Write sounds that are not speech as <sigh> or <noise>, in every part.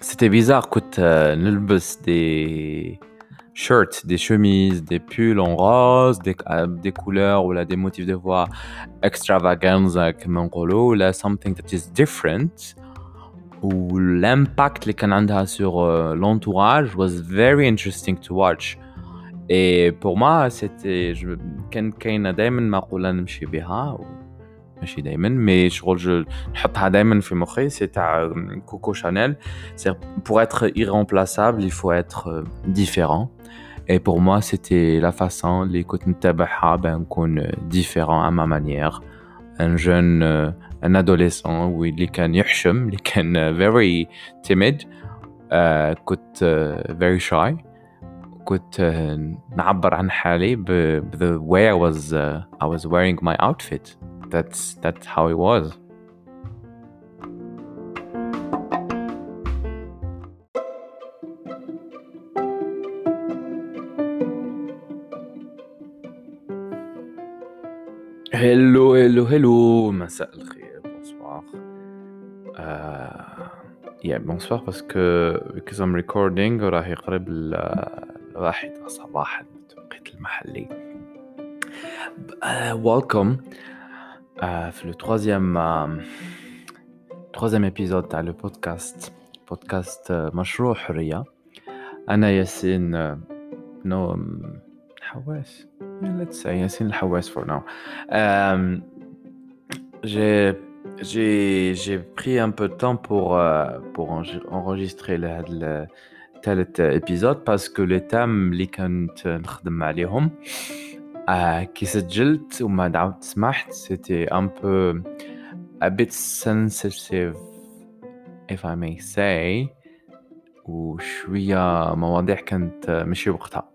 C'était bizarre كنت نلبس des shirts, des chemises, des pulls en rose, des, des couleurs ou là, des motifs de voix extravaganza كما نقولوا là something that is different ou l'impact اللي كان عندها sur l'entourage was very interesting to watch et pour moi c'était كان كاينة دائما مقوله نمشي بها ماشي دائما مي شغل نحطها دائما في مخي سي تاع كوكو شانيل سي pour être irremplaçable il faut être différent et pour moi c'était la façon اللي كنت نتبعها بان نكون différent à ma manière un jeune un adolescent اللي كان يحشم اللي كان very timid uh, كنت uh, very shy كنت نعبر عن حالي ب the way I was uh, I was wearing my outfit that's that's how it was hello hello hello مساء الخير uh, yeah bonsoir parce que because I'm recording راهي قريب الواحدة صباحا بالتوقيت المحلي uh, welcome في لو troisième troisième épisode تاع لو بودكاست بودكاست مشروع حرية أنا ياسين نو حواس let's say ياسين الحواس for now um, j'ai j'ai j'ai pris un peu de temps pour uh, pour enregistrer le ثالث parce que les thèmes اللي كنت نخدم عليهم آه كي سجلت وما دعوت سمحت c'était un peu a bit sensitive if I may say وشوية مواضيع كانت ماشي وقتها.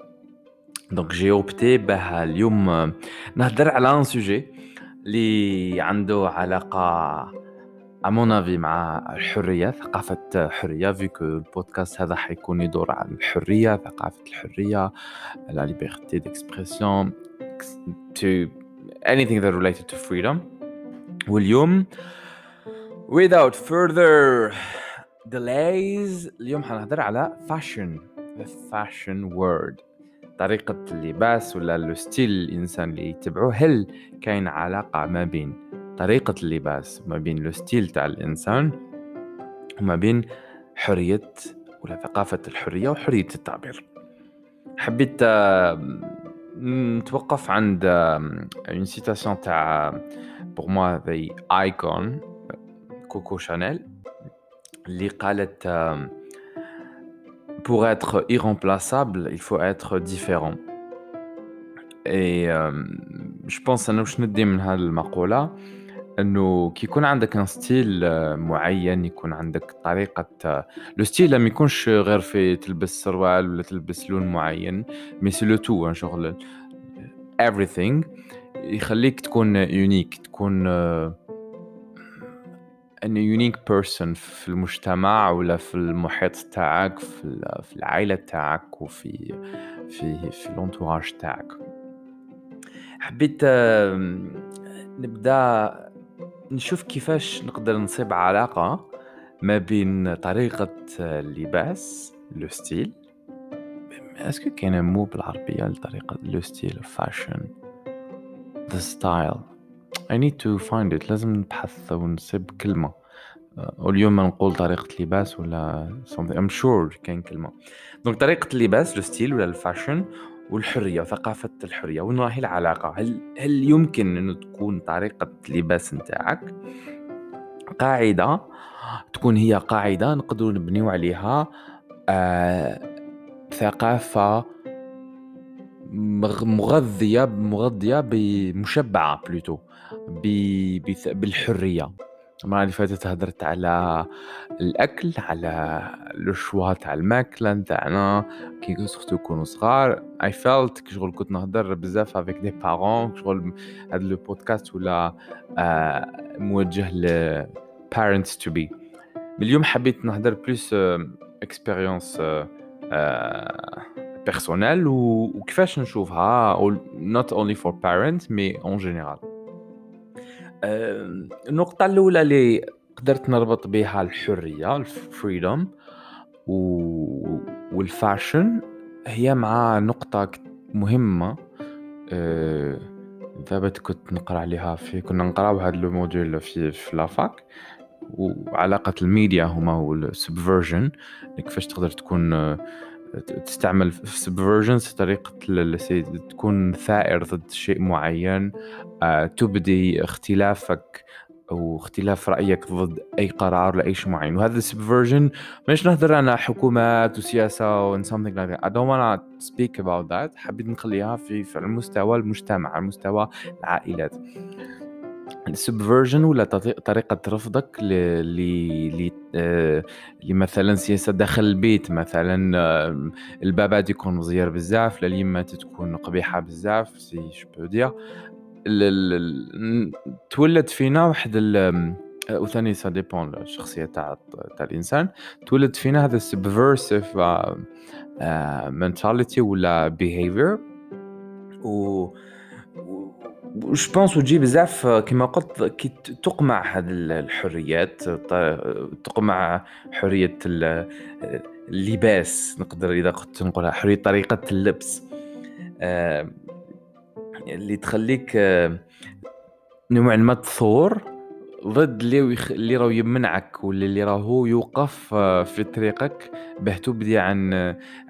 donc j'ai opté باه اليوم نهضر على un sujet اللي عنده علاقة à mon avis مع الحرية ثقافة الحرية vu que البودكاست هذا حيكون يدور عن الحرية ثقافة الحرية la liberté d'expression to anything that related to freedom. واليوم without further delays اليوم حنهضر على fashion the fashion word طريقة اللباس ولا ال style الإنسان اللي يتبعوه هل كاين علاقة ما بين طريقة اللباس وما بين le style تاع الإنسان وما بين حرية ولا ثقافة الحرية وحرية التعبير. حبيت نتوقف عند une citation تاع pour moi the icon كوكو شانيل اللي قالت pour être irremplaçable il faut être différent. Et je pense باش ندي من هذه المقولة؟ إنه كي يكون عندك إن ستيل معين يكون عندك طريقة le style ما يكونش غير في تلبس سروال ولا تلبس لون معين mais c'est le tout شغل everything يخليك تكون unique تكون une unique personne في المجتمع ولا في المحيط تاعك في, في العائلة تاعك وفي في في l'entourage تاعك. حبيت نبدأ نشوف كيفاش نقدر نصيب علاقة ما بين طريقة اللباس le style. Est-ce que كاين mot بالعربية لطريقة le style fashion the style I need to find it. لازم نبحث ونصيب كلمة. واليوم ما نقول طريقة لباس ولا something. I'm sure كاين كلمة. Donc طريقة اللباس le style ولا ال fashion والحرية وثقافة الحرية وين راهي العلاقة؟ هل هل يمكن إنه تكون طريقة اللباس نتاعك؟ قاعدة تكون هي قاعدة نقدروا نبنيو عليها آه ثقافة مغذية مغذية بمشبعة plutôt بالحرية. المرة اللي فاتت هدرت على الأكل على le choix تاع الماكلة نتاعنا. كي surtout نكونو صغار I felt كي شغل كنت نهضر بزاف avec des parents شغل هاد le podcast ولا آه موجه ل parents to be. اليوم حبيت نهضر plus expérience personnelle وكيفاش نشوفها not only for parents en général. آه، النقطة الأولى اللي قدرت نربط بها الحرية ال freedom وال fashion هي مع نقطة مهمة آه، ثابت كنت نقرأ عليها في كنا نقراو هاد le module في في la fac وعلاقة الميديا هما هو ال subversion كيفاش تقدر تكون تستعمل subversions طريقة تكون ثائر ضد شيء معين آه، تبدي اختلافك أو اختلاف رأيك ضد أي قرار لأي شيء معين. وهذا السبفرجن مش نهضر على حكومات وسياسة و something like that. I don't wanna speak about that. حبيت نخليها في في المستوى المجتمع على مستوى العائلات. السبفرجن ولا طريقة رفضك ل آه، لمثلا سياسة داخل البيت مثلا آه، البابا يكون مزير بزاف لا تكون قبيحة بزاف سي جو تولد فينا واحد وثاني ça dépend الشخصية تاع تاع الإنسان. تولد فينا هذا ال subversive mentality ولا behavior و je pense وتجي بزاف كيما قلت كي تقمع هذه الحريات تقمع حرية اللباس نقدر إذا كنت نقولها حرية طريقة اللبس. اللي تخليك نوع ما تثور ضد اللي ويخ... اللي راه يمنعك ولا اللي راهو يوقف في طريقك. باه تبدي عن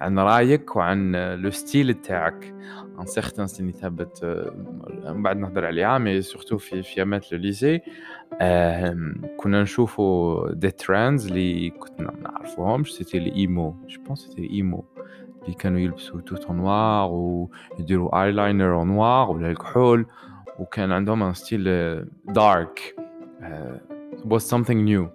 عن رايك وعن le style تاعك. un certain style ثابت من بعد نهضر عليها mais surtout في في ايامات le lycée كنا نشوفوا des trends اللي كنا ما نعرفوهمش. c'était ال emo je pense c'était ال emo اللي كانوا يلبسوا tout noir ويديروا eyeliner noir ولا الكحول وكان عندهم un style dark was something new.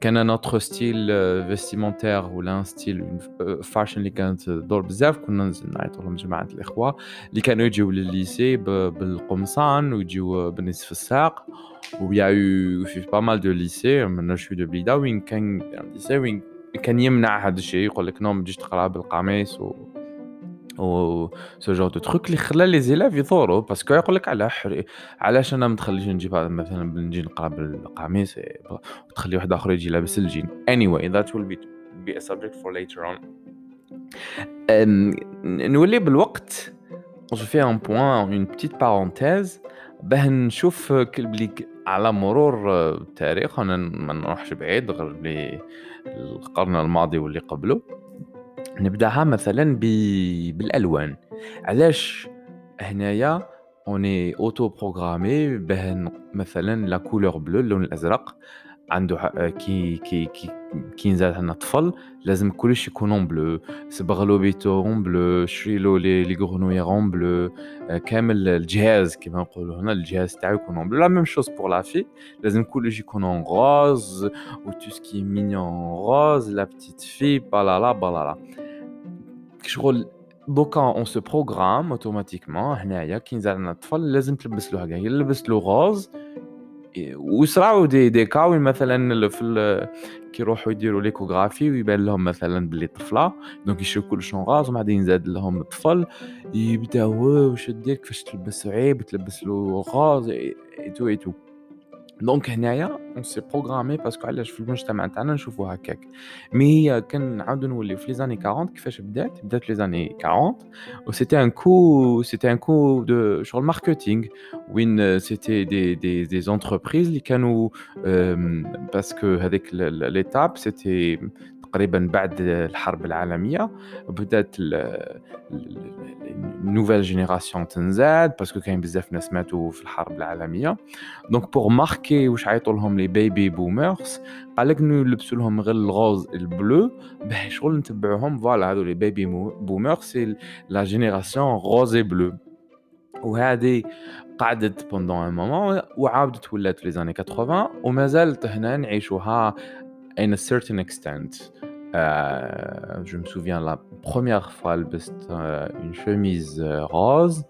كان un autre style vestimentaire ولا style fashion اللي كانت دور بزاف. كنا ننزل نعيطوا لهم جماعة الإخوة اللي كانوا يجيو لل lycée بالقمصان ويجيو بنصف الساق. و y avait pas mal de lycées même ceux de بليده وين كان lycée وين كان يمنع هذا الشيء. يقول لك non ما تجيش تقرا بالقميص و ce genre de trucs اللي خلى les élèves يثوروا parce que يقول لك على حري علاش أنا ما تخليش نجيب مثلا نجي نقرأ بالقميص؟ وتخلي واحد آخر يجي لابس ال jean. Anyway that will be be a subject for later on. نولي بالوقت je fais un point une petite parenthèse باه نشوف بلي على مرور التاريخ. أنا ما نروحش بعيد غير القرن الماضي واللي قبله. نبدأها مثلا. بالألوان علاش هنايا on est auto-programmés باه مثلا la couleur bleue اللون الأزرق عنده كي كي كي كي نزاد عندنا طفل لازم كلش يكون bleu. صبغ له بيتو bleu شري له les les grenouillères bleues. كامل الجهاز كيما نقولوا هنا الجهاز تاعو يكون bleu. la même chose pour la fille لازم كلش يكون rose و tout ce qui est mignon rose la petite fille blabla blabla شغل دوكا on se programme automatiquement هنايا كي نزال عندنا الطفل لازم تلبس له هكا. يلبس له rose ويصراو دي دي كا وين مثلا في كي يروحوا يديروا l'échographie ويبان لهم مثلا بلي طفلة. donc يشوفوا كلش en rose ومن بعد ينزاد لهم الطفل يبداو واش دير كيفاش تلبس عيب؟ تلبس له rose؟ et tout et tout donc هنايا c'est programmé parce que علاش في المجتمع تاعنا نشوفو هكاك mais هي كان نعاودو نوليو في les années 40 كيفاش بدات بدات في les années 40 و c'était un coup c'était un coup de شغل marketing وين c'était des des des entreprises اللي كانوا parce que هذيك l'étape c'était تقريبا بعد الحرب العالمية بدأت nouvelle génération تنزاد parce que كاين بزاف ناس ماتوا في الحرب العالمية. Donc pour marquer واش عيطوا لهم les baby boomers قال لك نلبسوا لهم غير ال rose ال bleu باه شغل نتبعوهم voilà هذو les baby boomers c'est la génération rose bleu وهذه قعدت pendant un moment وعاودت ولات في les années 80 وما زالت هنا نعيشوها in a certain extent. Euh, je me souviens la première fois euh, une chemise euh, rose.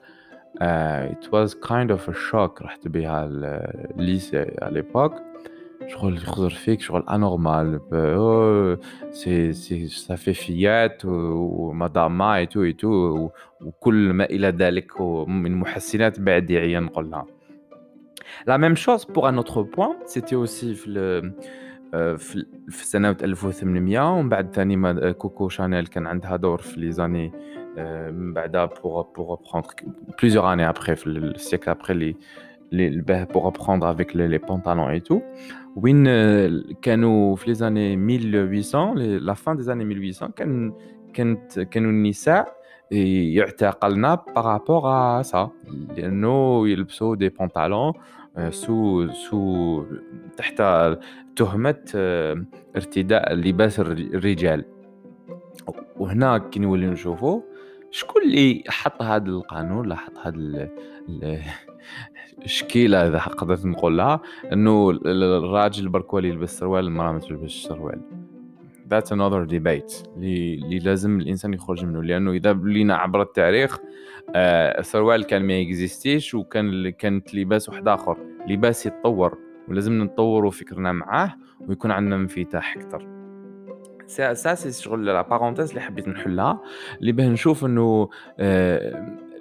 Uh, it was kind of a shock رحت بها lycée à l'époque شغل يخزر فيك شغل انورمال سي سي ça fait fillette ومداما اي تو اي تو وكل ما الى ذلك من محسنات بعديعيه نقولها La même chose pour un autre point, c'était aussi le في في سنة 1800 ومن بعد ثاني même كوكو شانيل كان عندها دور في les années من بعدها pour pour prendre plusieurs années après في ال siècle après les les pour prendre avec les pantalons et tout وين كانوا في les années 1800 la fin des années 1800 كان كانت كانوا النساء يعتقلنا par rapport à ça لأنه يلبسوا des pantalons sous sous تحت تهمة ارتداء لباس الرجال. وهنا كي نولي نشوفو شكون اللي حط هذا القانون ولا حط هذا الشكيلة <laughs> إذا قدرت نقول لها إنه الراجل برك يلبس سروال المرأة ما تلبسش سروال that's another debate. اللي لازم الإنسان يخرج منه لأنه إذا لينا عبر التاريخ السروال كان ما ي existi ش وكان كانت لباس واحد آخر. لباس يتطور ولازم نطوروا فكرنا معاه ويكون عندنا انفتاح أكثر ça c'est شغل la parenthèse اللي حبيت نحلها اللي باه نشوف إنه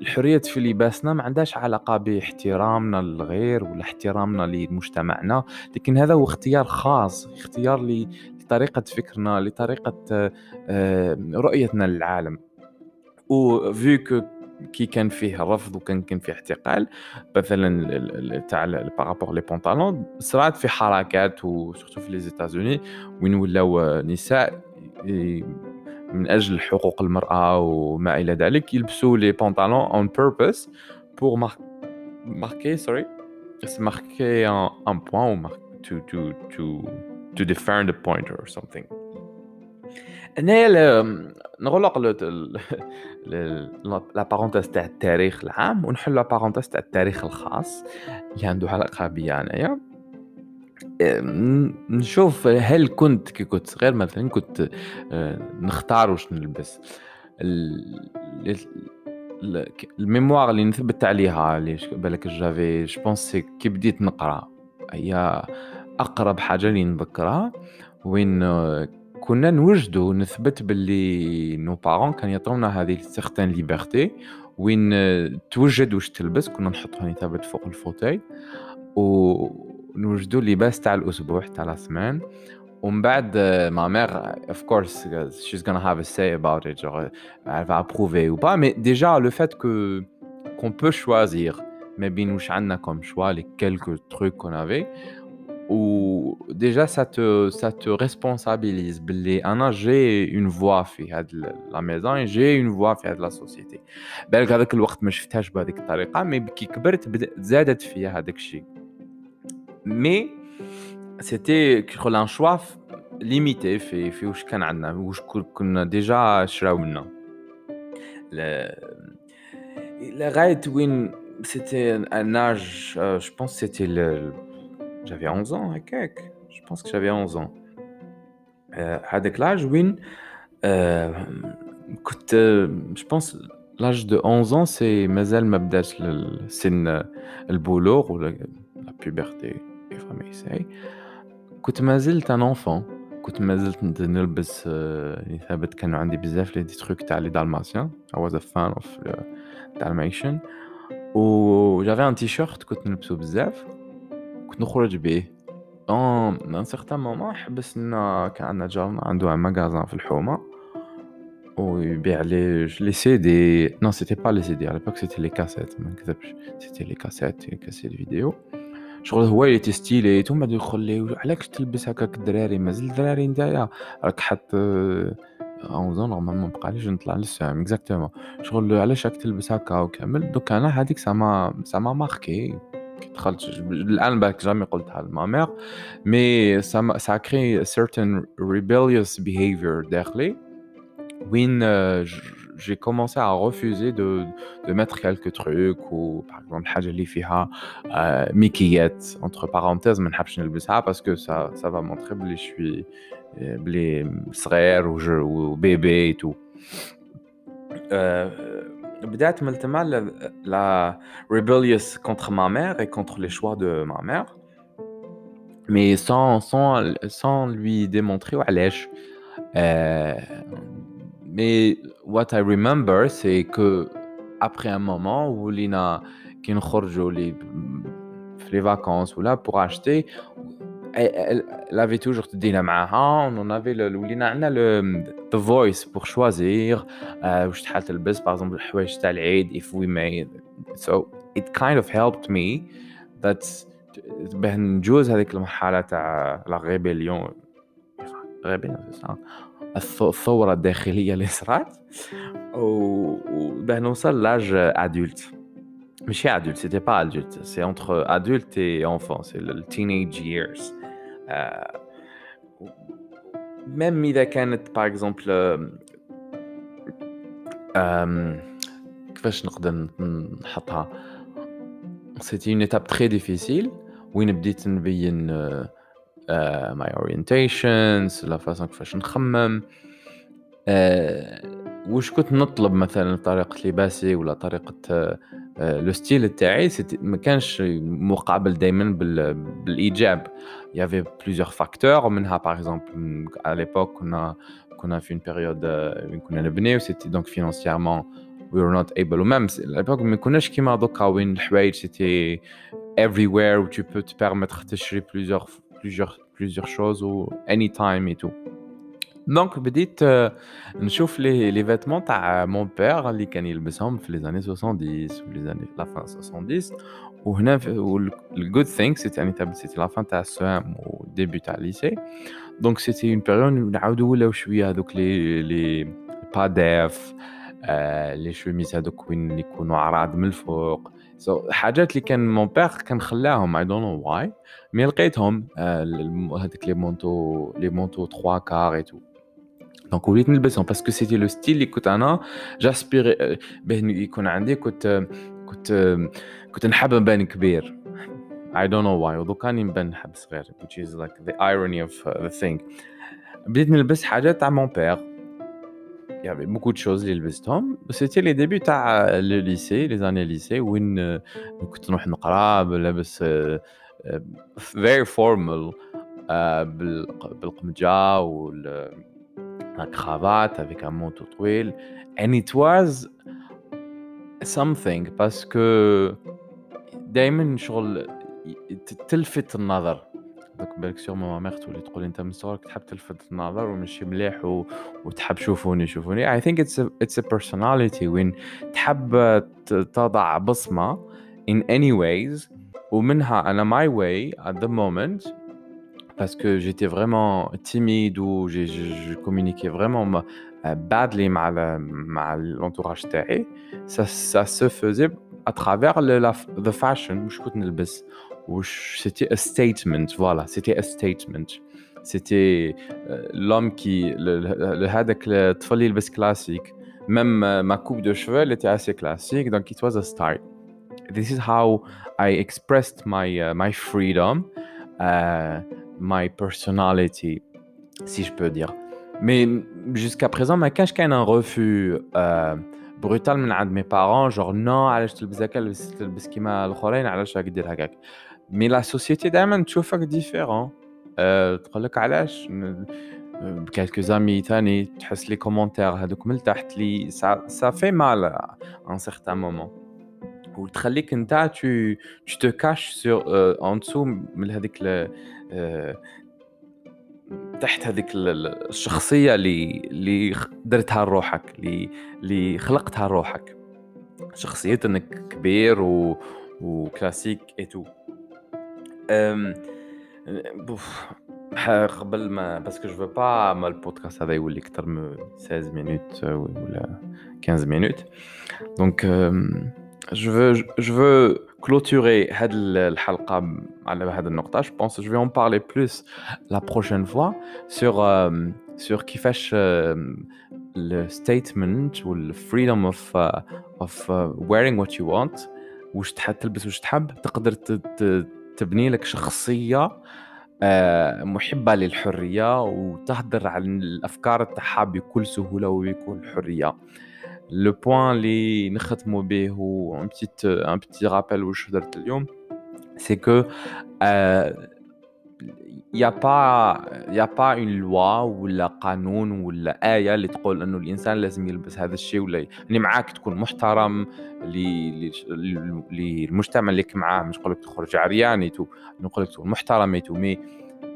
الحرية في لباسنا ما عندهاش علاقة باحترامنا للغير ولا احترامنا لمجتمعنا لكن هذا هو اختيار خاص اختيار لطريقة فكرنا لطريقة رؤيتنا للعالم. و vu que كان فيه رفض وكان كان فيه اعتقال مثلا تاع par rapport les pantalons صرات في حركات و surtout في les États-Unis وين ولاو نساء من أجل حقوق المرأة وما إلى ذلك يلبسوا les pantalons on purpose pour marquer sorry marquer un point to to to to defend a point or something. هنايا نغلق <laughs> la parenthèse تاع التاريخ العام ونحل la parenthèse تاع التاريخ الخاص. اللي عنده علاقه بيا انايا نشوف هل كنت كي كنت صغير مثلا كنت آه، نختار واش نلبس. ال mémoire اللي نثبت عليها اللي بالك j'avais je pense كي بديت نقرأ. هي أقرب حاجة اللي نذكرها وين كنا نوجدوا نثبت باللي nos parents كان يعطونا هذه certaine liberté وين توجد واش تلبس كنا نحطها ثابت فوق ال fauteuil ونوجدوا اللباس تاع الأسبوع تاع la semaine ومن بعد ma mère of course she's gonna have a say about it genre elle va approuver ou pas. Mais déjà le fait que qu'on peut ما بين واش عندنا كوم شوا لي quelques trucs qu'on avait. Ou déjà ça te ça te responsabilise. باللي أنا j'ai une voix في هاد la maison et j'ai une voix في هاد la société. بالك هذاك الوقت ما شفتهاش بهذيك الطريقة مي كي كبرت زادت فيا هذاك الشيء مي c'était كيقول un choix limité في في واش كان عندنا واش كنا déjà شراو منا لغايه وين c'était un âge je pense c'était j'avais 11 ans, هكاك je pense que j'avais 11 ans. هذاك l'âge وين كنت je pense l'âge de 11 ans c'est مازال ما بداش سن البلوغ ولا la puberté فما يساي كنت ما زلت un enfant. كنت ما زلت نلبس ثابت كانوا عندي بزاف les des trucs تاع les dalmatiens I was a fan of Dalmatian. و j'avais un t-shirt كنت نلبسو بزاف كنت نخرج به. un un certain moment حبسنا كان عندنا جارنا عنده un magasin في الحومة. ويبيع les les CD. non c'était pas les CD à l'époque c'était les cassettes ما نكذبش c'était les cassettes cassettes vidéo شغل هو اللي تستيلي ثم يدخل لي. علاش تلبس هكاك الدراري؟ مازال الدراري نتايا راك حط 11 normalement بقاليش نطلع لل CEM exactement شغل علاش راك تلبس هكا وكامل؟ دوك أنا هذيك سما سما ماركي كي دخلت الان بالك جامي قلتها لما مير مي سا كري certain rebellious behavior داخلي وين j'ai commencé à refuser de, de mettre quelques trucs ou par exemple حاجه اللي فيها ميكيات entre parenthèses ما نحبش نلبسها parce que ça ça va montrer بلي je suis بلي صغير وبيبي et tout بدأت ملتمة la rebellious contre ma mère et contre les choix de ma mère mais sans, sans, sans lui démontrer علاش euh, mais what I remember c'est que après un moment ولينا كي نخرجوا لي les vacances ou là pour acheter elle, avait toujours dit on avait le le the voice pour choisir واش تحال تلبس par exemple الحوايج تاع العيد if we made so it kind of helped me that باه نجوز هذيك المرحله تاع la rébellion rébellion الثوره الداخليه اللي صرات وباه نوصل l'âge adulte ماشي adulte c'était pas adulte c'est entre adulte et enfant c'est ال teenage years. même اذا كانت par exemple كيفاش نقدر نحطها؟ c'était une étape très difficile وين بديت نبين my orientations la façon كيفاش نخمم. واش كنت نطلب مثلا طريقة لباسي ولا طريقة لو ستيل تاعي ما كانش مقابل دائما بالايجاب يافي بليزيور فاكتور منها باغ اكزومبل على ليبوك كنا كنا في اون بيريود وين كنا نبنيو سيتي دونك فينانسيرمون وي ار نوت ايبل ومام ليبوك ما كناش كيما دوكا وين الحوايج سيتي everywhere où tu peux te permettre تشري plusieurs plusieurs plusieurs choses ou anytime et tout donc بديت نشوف les les vêtements تاع mon père اللي كان يلبسهم في les années 70 les années la fin 70 وهنا ال good thing c'était يعني تاع c'était la fin تاع ال CEM و début تاع ال lycée donc c'était une période نعاودو ولاو شوية هذوك les les pattes d'eph les chemises هذوك وين يكونوا عراض من الفوق so so, حاجات اللي كان mon père كان خلاهم I don't know why mais لقيتهم هذيك les manteaux les manteaux 3 quarts et tout donc وليت نلبسهم parce que c'était le style اللي كنت أنا j'aspirais باه يكون عندي كنت كنت كنت نحب نبان كبير I don't know why ودوكا راني نبان نحب صغير which is like the irony of the thing. بديت نلبس حاجات تاع mon père il y avait beaucoup de choses اللي لبستهم c'était les débuts تاع le lycée les années lycée وين كنت نروح نقرا لابس very formal بالقمجه وال la cravate avec un manteau طويل and it was something parce que دائما شغل تلفت النظر. دوك بالك سيغ ما ميغ تولي تقول أنت من صغرك تحب تلفت النظر ومشي مليح و... وتحب شوفوني شوفوني. Think it's a, it's a personality وين تحب تضع بصمة in any ways. ومنها أنا my way at the moment parce que j'étais vraiment timide ou je communiquais vraiment ma, euh, badly euh, l'entourage ça, ça se faisait à travers le, la the fashion c'était un statement voilà c'était un statement. C'était euh, l'homme qui le le le le classique. Même ma coupe de cheveux était assez classique donc it was a style this is how I expressed my uh, my freedom my personality, si je peux dire. Mais jusqu'à présent, ما كانش كان un refus euh, brutal من عند mes parents genre non علاش تلبس هكا تلبس كيما الاخرين علاش راك دير هكاك mais la société دائما تشوفك différent أه تقول لك علاش ب quelques amis ثاني تحس les commentaires هذوك من تحت لي ça fait mal un certain moment وتخليك انت tu tu te caches sur euh, en dessous من هذيك آه، تحت هذيك الشخصية اللي اللي درتها لروحك اللي اللي خلقتها لروحك. شخصية إنك كبير و... و classique et tout أم... bof قبل ما parce que je veux pas ما البودكاست هذا يولي أكثر من 16 minutes ولا 15 minutes donc je veux je veux clôturer هاد الحلقة على هاد النقطة. je pense je vais en parler plus la prochaine fois sur sur كيفاش ال statement وال freedom of of wearing what you want واش تحب تلبس واش تحب تقدر تبني لك شخصيه محبه للحريه وتهدر عن الافكار تاعها بكل سهوله وبكل حريه le point اللي نختموا به هو une petite un petit rappel واش هدرت اليوم c'est que y a pas y a pas une loi ولا قانون ولا آية اللي تقول انه الانسان لازم يلبس هذا الشيء ولا يعني معاك تكون محترم للمجتمع اللي معاه مش نقول لك تخرج عريان et tout نقول لك تكون محترم مي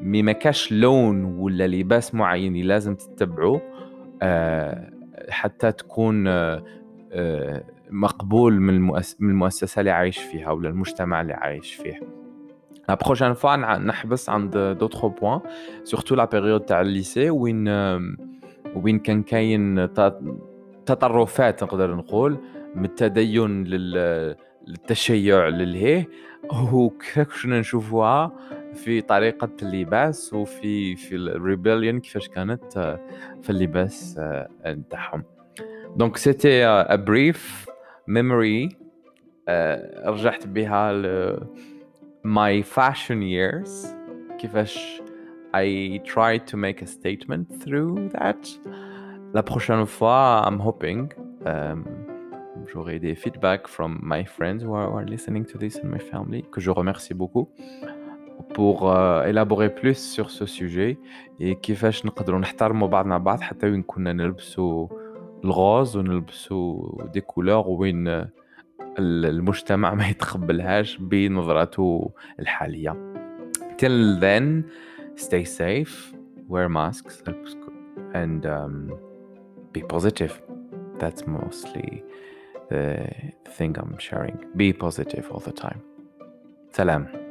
مي ما كاش لون ولا لباس معين لازم تتبعه آه، حتى تكون آه، آه، مقبول من المؤسسة اللي عايش فيها ولا المجتمع اللي عايش فيه. la prochaine fois نحبس عند d'autres points surtout la période تاع le lycée وين وين كان كاين تطرفات نقدر نقول من التدين للتشيع للهيه وكيفاش كنا نشوفوها؟ في طريقة اللباس وفي في ال rébellion كيفاش كانت في اللباس نتاعهم دونك سيتي ا بريف ميموري رجعت بها my fashion years كيفاش I tried to make a statement through that la prochaine fois I'm hoping um, j'aurai des feedback from my friends who are, who are, listening to this and my family que je remercie beaucoup pour euh, élaborer plus sur ce sujet et كيفاش نقدروا نحترموا بعضنا بعض حتى وين كنا نلبسوا الغوز ونلبسوا دي كولور وين المجتمع ما يتقبلهاش بنظرته الحالية till then stay safe wear masks and um, be positive that's mostly the thing I'm sharing be positive all the time سلام